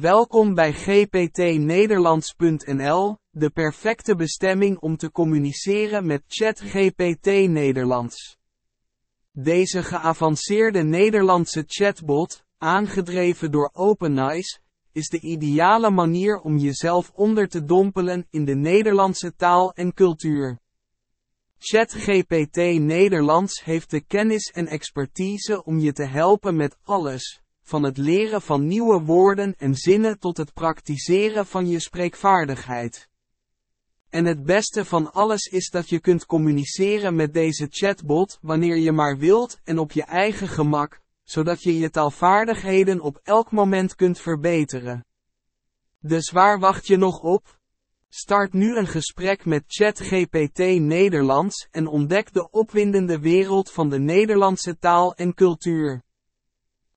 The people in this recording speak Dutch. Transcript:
Welkom bij gptnederlands.nl, de perfecte bestemming om te communiceren met ChatGPT Nederlands. Deze geavanceerde Nederlandse chatbot, aangedreven door OpenAIS, is de ideale manier om jezelf onder te dompelen in de Nederlandse taal en cultuur. ChatGPT Nederlands heeft de kennis en expertise om je te helpen met alles van het leren van nieuwe woorden en zinnen tot het praktiseren van je spreekvaardigheid. En het beste van alles is dat je kunt communiceren met deze chatbot wanneer je maar wilt en op je eigen gemak, zodat je je taalvaardigheden op elk moment kunt verbeteren. Dus waar wacht je nog op? Start nu een gesprek met ChatGPT Nederlands en ontdek de opwindende wereld van de Nederlandse taal en cultuur.